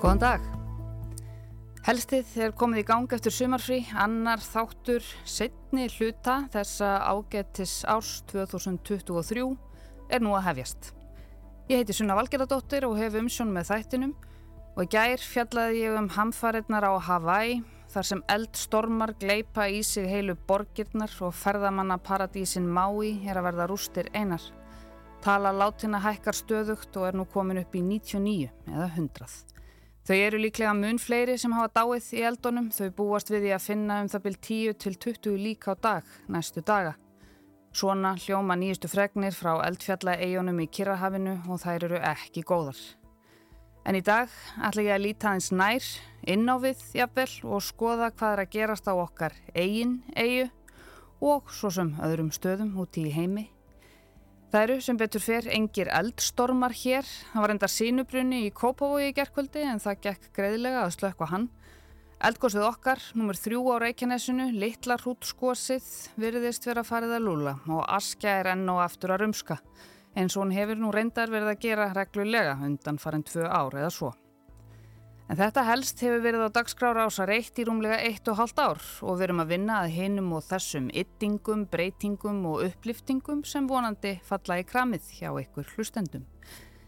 Góðan dag. Helstið er komið í gang eftir sumarfrí, annar þáttur setni hluta þessa ágetis árs 2023 er nú að hefjast. Ég heiti Sunna Valgeradóttir og hef umsjón með þættinum og í gær fjallaði ég um hamfarinnar á Hawaii þar sem eldstormar gleipa í sig heilu borgirnar og ferðamanna paradísin Maui er að verða rústir einar. Tala látina hækkar stöðugt og er nú komin upp í 99 eða 100. Þau eru líklega mun fleiri sem hafa dáið í eldunum, þau búast við því að finna um það byrj 10 til 20 líka á dag næstu daga. Svona hljóma nýjustu fregnir frá eldfjalla eigunum í Kirrahafinu og þær eru ekki góðar. En í dag ætla ég að líta aðeins nær, inn á við jafnvel og skoða hvað er að gerast á okkar eigin eigu og svo sem öðrum stöðum úti í heimi. Það eru sem betur fyrr engir eldstormar hér. Það var enda sínubrunni í Kópavogi í gerkvöldi en það gekk greiðilega að slökka hann. Eldgósið okkar, numur þrjú á Reykjanesinu, litlar hútskósið, virðist vera farið að lúla og askja er enn og aftur að rumska. En svo hún hefur nú reyndar verið að gera reglulega undan farin tvö ár eða svo. En þetta helst hefur verið á dagskrára ás að reitt í rúmlega eitt og halvt ár og við erum að vinna að hinum og þessum yttingum, breytingum og uppliftingum sem vonandi falla í kramið hjá ykkur hlustendum.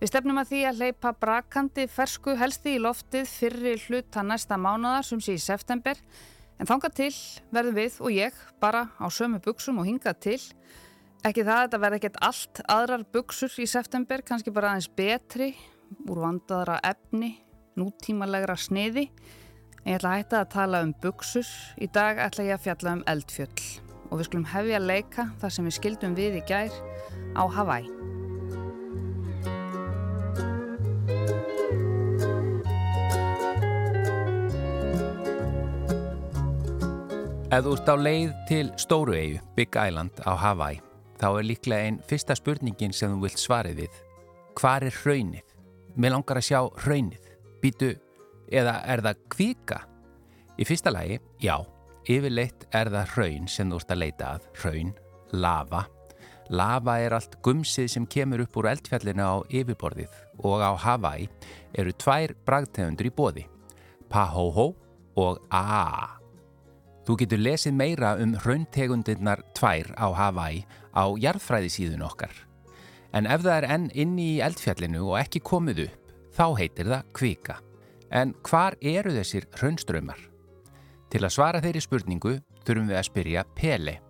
Við stefnum að því að leipa brakandi fersku helsti í loftið fyrri hluta næsta mánadar sem sé í september en þanga til verðum við og ég bara á sömu buksum og hinga til. Ekki það að þetta verði ekkert allt aðrar buksur í september, kannski bara aðeins betri úr vandaðra efni nútímalegra sniði. Ég ætla að hætta að tala um buksur. Í dag ætla ég að fjalla um eldfjöll og við skulum hefja leika þar sem við skildum við í gær á Hawaii. Ef þú ert á leið til Stóru eigu, Big Island á Hawaii, þá er líklega einn fyrsta spurningin sem þú vilt svarið við. Hvar er hraunið? Mér langar að sjá hraunið. Býtu, eða er það kvika? Í fyrsta lagi, já, yfirleitt er það hraun sem þú ert að leita að, hraun, lava. Lava er allt gumsið sem kemur upp úr eldfjallinu á yfirborðið og á Hawaii eru tvær bragtegundur í bóði, Pahoho og Aa. Þú getur lesið meira um hrauntegundirnar tvær á Hawaii á jarðfræðisíðun okkar. En ef það er enn inni í eldfjallinu og ekki komið upp, þá heitir það kvika. En hvar eru þessir raunströmmar? Til að svara þeirri spurningu þurfum við að spyrja Pele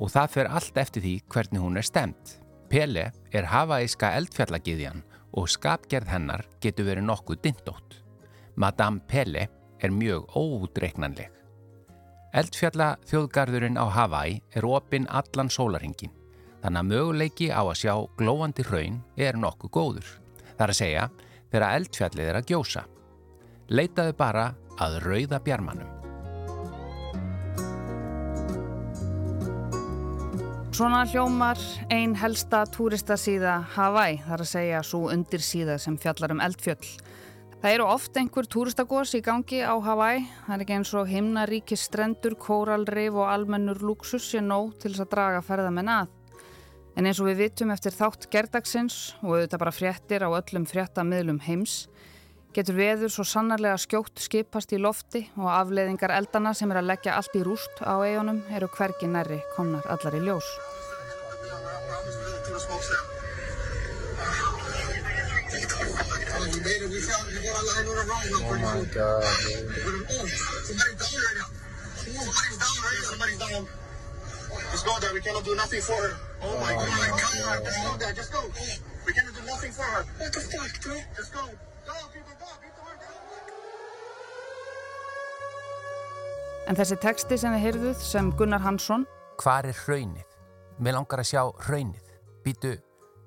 og það fer allt eftir því hvernig hún er stemt. Pele er hafaíska eldfjallagiðjan og skapgerð hennar getur verið nokkuð dindótt. Madame Pele er mjög óútreiknanleg. Eldfjalla þjóðgarðurinn á Hawaii er opinn allan sólarhingin, þannig að möguleiki á að sjá glóandi hraun er nokkuð góður. Það er að segja, þegar eldfjallið er að gjósa. Leitaðu bara að rauða bjarmanum. Svona hljómar ein helsta túristasíða Hawaii, þar að segja svo undir síða sem fjallar um eldfjöll. Það eru oft einhver túristagós í gangi á Hawaii. Það er ekki eins og himnaríkis strendur, kóralrif og almennur luxus sé nóg til þess að draga ferðamenn að. En eins og við vitum eftir þátt gerdagsins og auðvitað bara fréttir á öllum fréttamiðlum heims getur veður svo sannarlega skjótt skipast í lofti og afleiðingar eldana sem er að leggja allt í rúst á eigunum eru hvergi nærri komnar allar í ljós. Oh my god. Just go there. We cannot do nothing for her. Oh my oh god. My god. Just go there. Just go. We cannot do nothing for her. What the fuck, bro? Just go. Go, people, go. Beat the her. En þessi teksti sem þið heyrðuð sem Gunnar Hansson Hvar er hraunið? Mér langar að sjá hraunið. Býtu,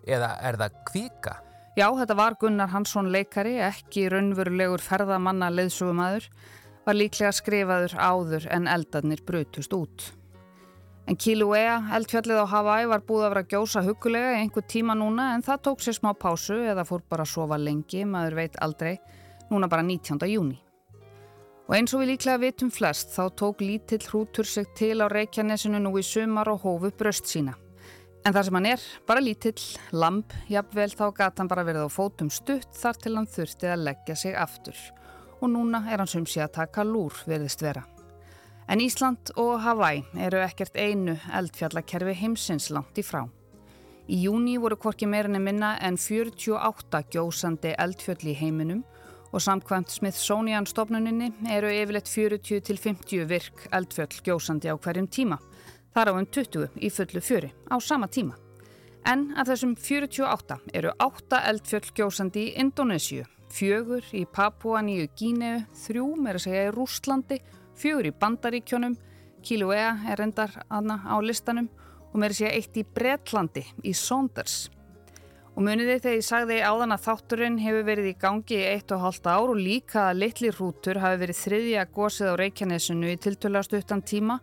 eða er það kvika? Já, þetta var Gunnar Hansson leikari, ekki raunverulegur ferðamanna leðsugumæður, var líklega skrifaður áður en eldarnir brutust út. En Kilauea, eldfjallið á Hawaii, var búið að vera að gjósa hugulega í einhver tíma núna en það tók sér smá pásu eða fór bara að sofa lengi, maður veit aldrei, núna bara 19. júni. Og eins og við líklega vitum flest þá tók lítill hrútur sig til á Reykjanesinu nú í sumar og hófu bröst sína. En þar sem hann er, bara lítill, lamp, jafnvel þá gata hann bara verið á fótum stutt þar til hann þurfti að leggja sig aftur. Og núna er hann sumsi að taka lúr verðist vera. En Ísland og Hawaii eru ekkert einu eldfjallakerfi heimsins langt í frá. Í júni voru hvorki meirinni minna en 48 gjósandi eldfjöll í heiminum og samkvæmt Smithsonian stofnuninni eru yfirleitt 40-50 virk eldfjöll gjósandi á hverjum tíma. Þar á um 20 í fullu fjöri á sama tíma. En af þessum 48 eru 8 eldfjöll gjósandi í Indonésiu, fjögur í Papua Nýju Gíneu, þrjú að segja í Rústlandi, fjögur í Bandaríkjónum, Kilauea er endar aðna á listanum og að segja eitt í Bretlandi, í Saunders. Og muniði þegar ég sagði áðan að þátturinn hefur verið í gangi í eitt og hálft ár og líka að litli rútur hafi verið þriðja gósið á Reykjanesinu í tiltölastu uttan tíma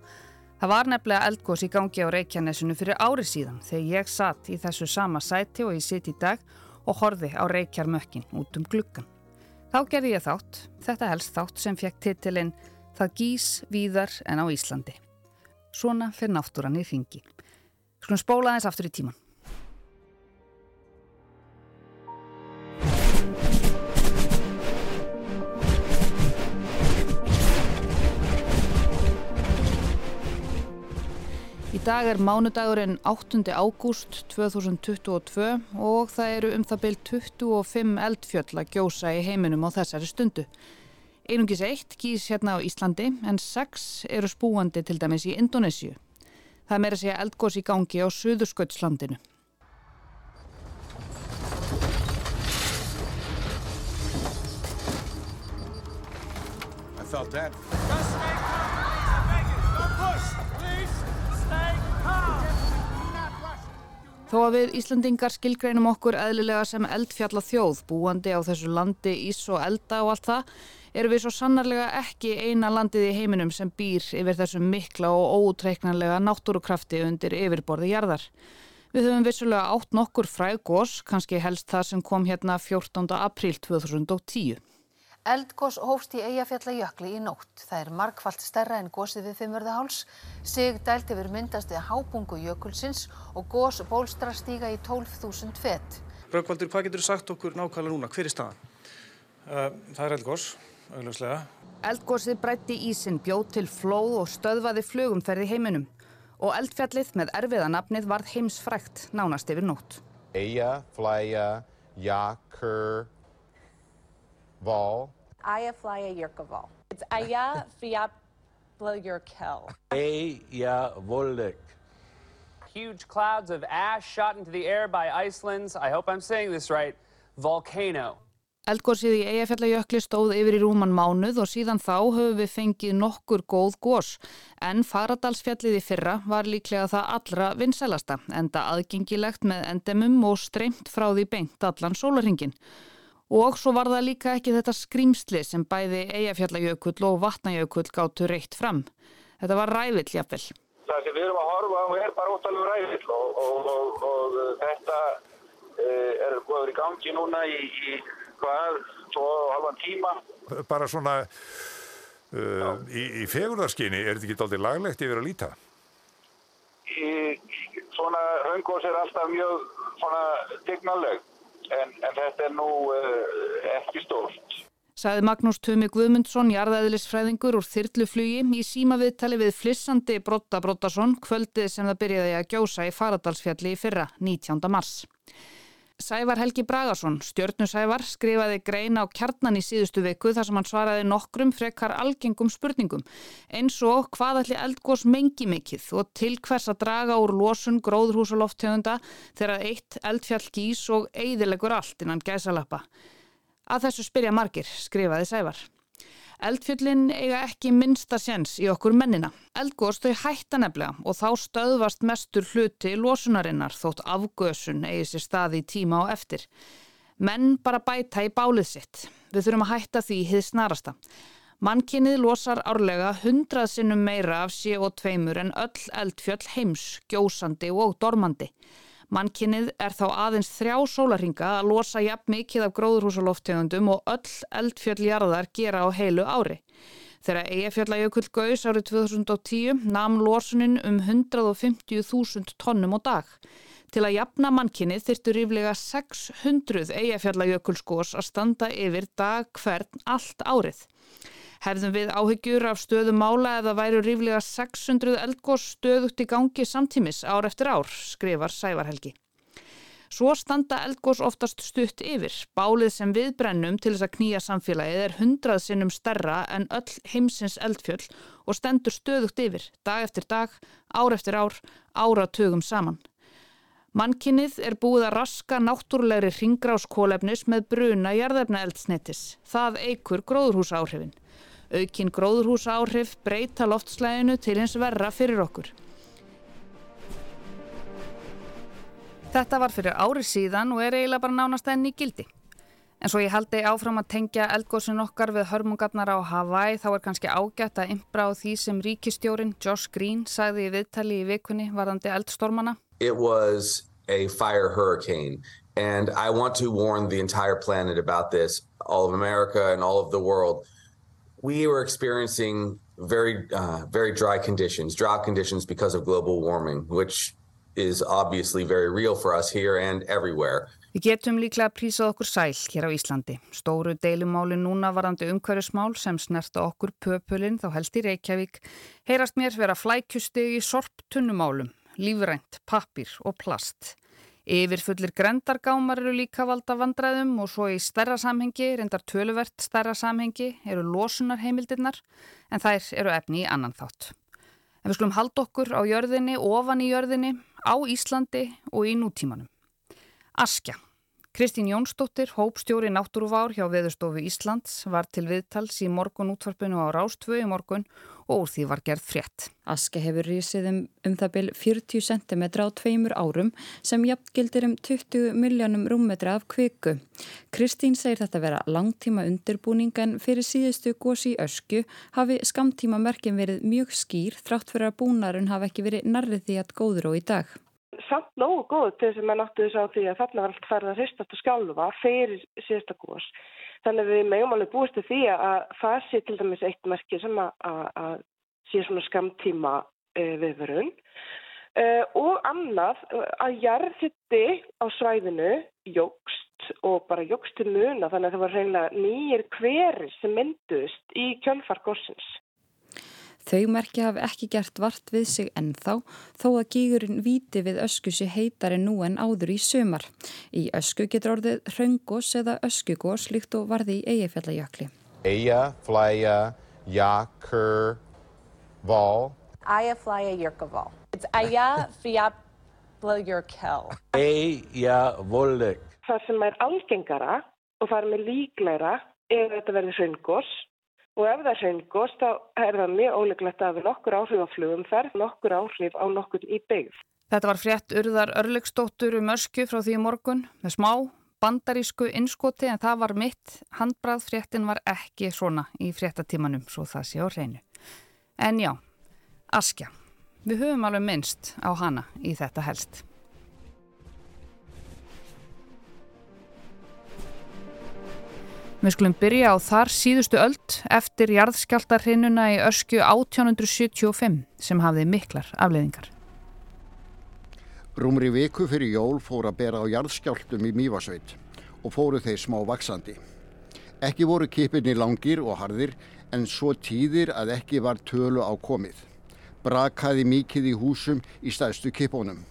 Það var nefnilega eldgós í gangi á Reykjanesinu fyrir ári síðan þegar ég satt í þessu sama sæti og ég sitt í dag og horfi á Reykjarmökkin út um gluggan. Þá gerði ég þátt, þetta helst þátt sem fekk titilinn Það gís víðar en á Íslandi. Svona fyrir náttúran í ringi. Skulum spóla þess aftur í tíman. Í dag er mánudagurinn 8. ágúst 2022 og það eru um það byrj 25 eldfjöll að gjósa í heiminum á þessari stundu. Einungis eitt gís hérna á Íslandi en sex eru spúandi til dæmis í Indonésiu. Það meira að segja eldgós í gangi á Suðursköldslandinu. I felt that. Þó að við Íslandingar skilgreinum okkur eðlilega sem eldfjalla þjóð, búandi á þessu landi ís og elda og allt það, erum við svo sannarlega ekki eina landið í heiminum sem býr yfir þessum mikla og óutreiknanlega náttúrukrafti undir yfirborði jarðar. Við höfum vissulega átt nokkur frægós, kannski helst það sem kom hérna 14. apríl 2010. Eldgós hófst í Eyjafjallajökli í nótt. Það er markvallt stærra en gósið við Fimmörðaháls. Sig dælt yfir myndast við hábungu jökulsins og gós bólstra stíga í 12.000 fett. Rökkvaldur, hvað getur sagt okkur nákvæmlega núna? Hver er staðan? Uh, það er eldgós, auðvitslega. Eldgósið breytti ísin, bjóð til flóð og stöðvaði flugumferði heiminum. Og eldfjallið með erfiða nafnið varð heimsfrækt nánast yfir nótt. Eyjafjallajökull Val. Eyjafjallajökull. It's Eyjafjallajökull. Eyjavolik. Huge clouds of ash shot into the air by Iceland's, I hope I'm saying this right, volcano. Eldgósið í Eyjafjallajökli stóð yfir í rúman mánuð og síðan þá höfum við fengið nokkur góð gós en Faradalsfjallið í fyrra var líklega það allra vinsælasta enda aðgengilegt með endemum og streymt frá því beint allan sólarhingin. Og svo var það líka ekki þetta skrýmsli sem bæði Eyjafjallajökull og Vatnajökull gáttu reitt fram. Þetta var rævill jafnvel. Það sem við erum að horfa á er bara ótalum rævill og, og, og, og þetta uh, er góður í gangi núna í, í hvað, tvo halvan tíma. Bara svona uh, í, í fegurðarskinni, er þetta ekki doldið laglegt yfir að líta? Í, svona höngos er alltaf mjög svona dignaleg en, en þetta er nú uh, ekki stórt. Saði Magnús Tumi Guðmundsson, jarðæðilisfræðingur úr þyrluflugi í símaviðtali við flissandi Brotta Brottason kvöldið sem það byrjaði að gjósa í Faradalsfjalli í fyrra, 19. mars. Sævar Helgi Bragarsson, stjörnusævar, skrifaði greina á kjarnan í síðustu viku þar sem hann svaraði nokkrum frekar algengum spurningum eins og hvað ætli eldgós mengi mikill og til hvers að draga úr losun gróðrhúsalofthjöfunda þegar eitt eldfjall gís og eidilegur allt innan gæsalappa. Að þessu spyrja margir, skrifaði Sævar. Eldfjöllin eiga ekki minnsta séns í okkur mennina. Eldgóðs þau hætta nefnilega og þá stöðvast mestur hluti losunarinnar þótt afgösun eigi sér staði tíma og eftir. Menn bara bæta í bálið sitt. Við þurfum að hætta því hið snarasta. Mannkinnið losar árlega hundrað sinnum meira af CO2 en öll eldfjöll heims, gjósandi og dormandi. Mannkinnið er þá aðeins þrjá sólarhinga að losa jafn mikið af gróðurhúsaloftegundum og öll eldfjöldjarðar gera á heilu ári. Þegar Eyjafjallajökull gauðs árið 2010 nam losunin um 150.000 tonnum á dag. Til að jafna mannkinni þyrtu ríflega 600 Eyjafjallajökulskos að standa yfir dag hvern allt árið. Hefðum við áhyggjur af stöðu mála eða væru ríflega 600 eldgós stöðugt í gangi samtímis ár eftir ár, skrifar Sævarhelgi. Svo standa eldgós oftast stutt yfir. Bálið sem við brennum til þess að knýja samfélagið er hundrað sinnum stærra en öll heimsins eldfjöll og stendur stöðugt yfir, dag eftir dag, ár eftir ár, áratugum saman. Mannkinnið er búið að raska náttúrulegri ringráskólefnis með bruna jarðefna eldsnetis. Það eikur gróðurhúsa áhrifin. Aukinn gróðurhúsa áhrif breyta loftslæginu til hins verra fyrir okkur. Þetta var fyrir ári síðan og er eiginlega bara nánast enn í gildi. En svo ég haldi áfram að tengja eldgóðsinn okkar við hörmungarnar á Hawaii þá er kannski ágætt að ymbra á því sem ríkistjórin Josh Green sagði í viðtali í vikunni varðandi eldstormana. It was a fire hurricane and I want to warn the entire planet about this, all of America and all of the world. We were experiencing very, uh, very dry conditions, drought conditions because of global warming, which is obviously very real for us here and everywhere. Við getum líklega prísað okkur sæl hér á Íslandi. Stóru deilumáli núna varandi umhverjusmál sem snerta okkur pöpulinn þá helst í Reykjavík heyrast mér vera flækjustegi sorptunnumálum, lífrænt, pappir og plast. Yfirfullir grendargámar eru líka valda vandræðum og svo í stærra samhengi, reyndar töluvert stærra samhengi, eru losunarheimildirnar en þær eru efni í annan þátt. En við skulum halda okkur á jörðinni, ofan í jörðinni, á Íslandi og í nútímanum. Askja. Kristín Jónsdóttir, hópstjóri náttúruvár hjá Veðurstofu Íslands, var til viðtals í morgun útvarpinu á Rástvö í morgun og úr því var gerð frétt. Askja hefur rísið um, um það byl 40 cm á tveimur árum sem jafngildir um 20 miljónum rúmmetra af kviku. Kristín segir þetta vera langtíma undirbúning en fyrir síðustu gósi í ösku hafi skamtíma merkin verið mjög skýr þrátt fyrir að búnarun hafi ekki verið narrið því að góður og í dag samt nógu góð til þess að mann áttu þess á því að þarna var allt færð að hristast og skjálfa fyrir síðasta gós. Þannig að við meðum alveg búist til því að það sé til dæmis eitt merki sem að, að, að sé svona skamtíma e, viðverun e, og annað að jarðhytti á svæðinu jógst og bara jógst til muna þannig að það var reynilega nýjir hverir sem myndust í kjölfargossins. Þau merkja hafi ekki gert vart við sig ennþá þó að gígurinn víti við ösku sé heitari nú en áður í sömar. Í ösku getur orðið hraungós eða öskugós líkt og varði í eigafjallajökli. Eyjaflæja Jökull Eyjaflæja Jökull. It's Eyjafjallajökull. Eyjavollek. Það sem er algengara og það er með líklæra ef þetta verður hraungós Og ef það hraungos þá er það mjög óleiklegt að við nokkur áhrif á flugumferð, nokkur áhrif á nokkur í byggð. Þetta var frétt urðar örlegstóttur um ösku frá því morgun með smá bandarísku innskoti en það var mitt. Handbrað fréttin var ekki svona í fréttatímanum svo það sé á hreinu. En já, Askja. Við höfum alveg minnst á hana í þetta helst. Við skulum byrja á þar síðustu öld eftir jarðskjáltarhinuna í ösku 1875 sem hafði miklar afleiðingar. Rúmri viku fyrir jól fór að bera á jarðskjáltum í Mývasveit og fóru þeir smá vaksandi. Ekki voru kipinni langir og harðir en svo tíðir að ekki var tölu á komið. Brakaði mikið í húsum í stæðstu kipunum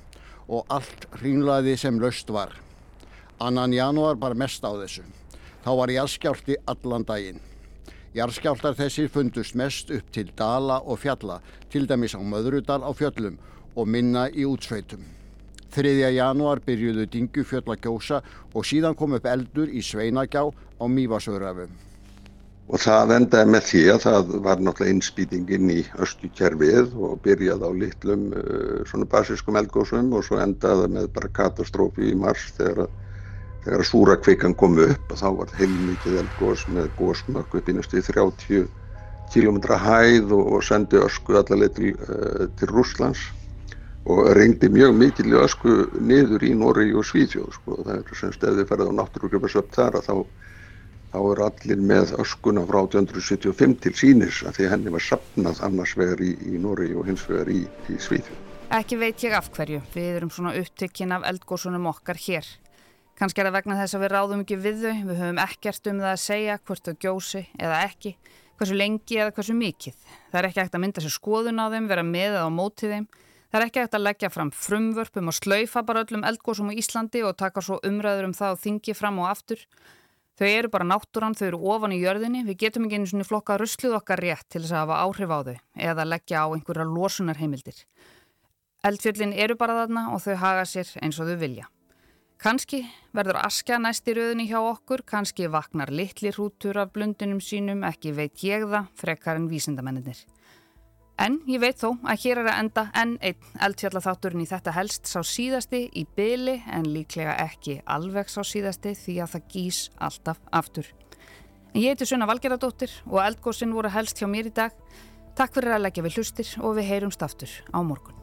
og allt hrýnlaði sem löst var. Annan januar bar mest á þessu. Þá var jarðskjálti allan daginn. Jarðskjáltar þessir fundust mest upp til dala og fjalla, til dæmis á Möðrudal á fjöllum og minna í útsveitum. 3. januar byrjuðu Dingufjöll að gjósa og síðan kom upp eldur í Sveinagjá á Mývasöðrafum. Og það endaði með því að það var náttúrulega innspýtingin í östukerfið og byrjaði á litlum uh, svona basískum eldgósum og svo endaði með bara katastrófi í mars þegar að Þegar súrakveikan kom upp þá var heilmikið eldgós með gósmökk upp í næstu 30 km hæð og, sendi ösku allaveg til, uh, til Rúslands og reyndi mjög mikil ösku niður í Nóri og Svíðjóð sko. Það er semst ef þið ferðið á náttúrugröfasöpt þar að þá, þá eru allir með öskuna frá 1875 til sínis að því henni var sapnað annars vegar í, í Nóri og hins vegar í, í Svíþjóð. Ekki veit ég af hverju, við erum svona upptökkin af eldgósunum okkar hér. Kanski er það vegna þess að við ráðum ekki við þau, við höfum ekkert um það að segja hvort þau gjósi eða ekki, hversu lengi eða hversu mikið. Það er ekki ekkert að mynda sér skoðun á þeim, vera með eða á mótið þeim. Það er ekki ekkert að leggja fram frumvörpum og slaufa bara öllum eldgósum á Íslandi og taka svo umræður um það og þingi fram og aftur. Þau eru bara náttúran, þau eru ofan í jörðinni, við getum ekki einu svona flokka rusluð okkar rétt til þess að hafa áhrif á þau eða leggja á einhverja losunarheimildir. Eldfjöllin eru bara þarna og þau haga sér eins og þau vilja. Kanski verður askja næst í rauðinni hjá okkur, kanski vaknar litli hrútur af blundinum sínum, ekki veit ég það, frekar en vísindamennir. En ég veit þó að hér er að enda enn einn eldfjallathátturinn í þetta helst sá síðasti í byli en líklega ekki alveg sá síðasti því að það gís alltaf aftur. En ég heiti Sunna Valgeradóttir og eldgóðsinn voru helst hjá mér í dag. Takk fyrir að leggja við hlustir og við heyrumst aftur á morgun.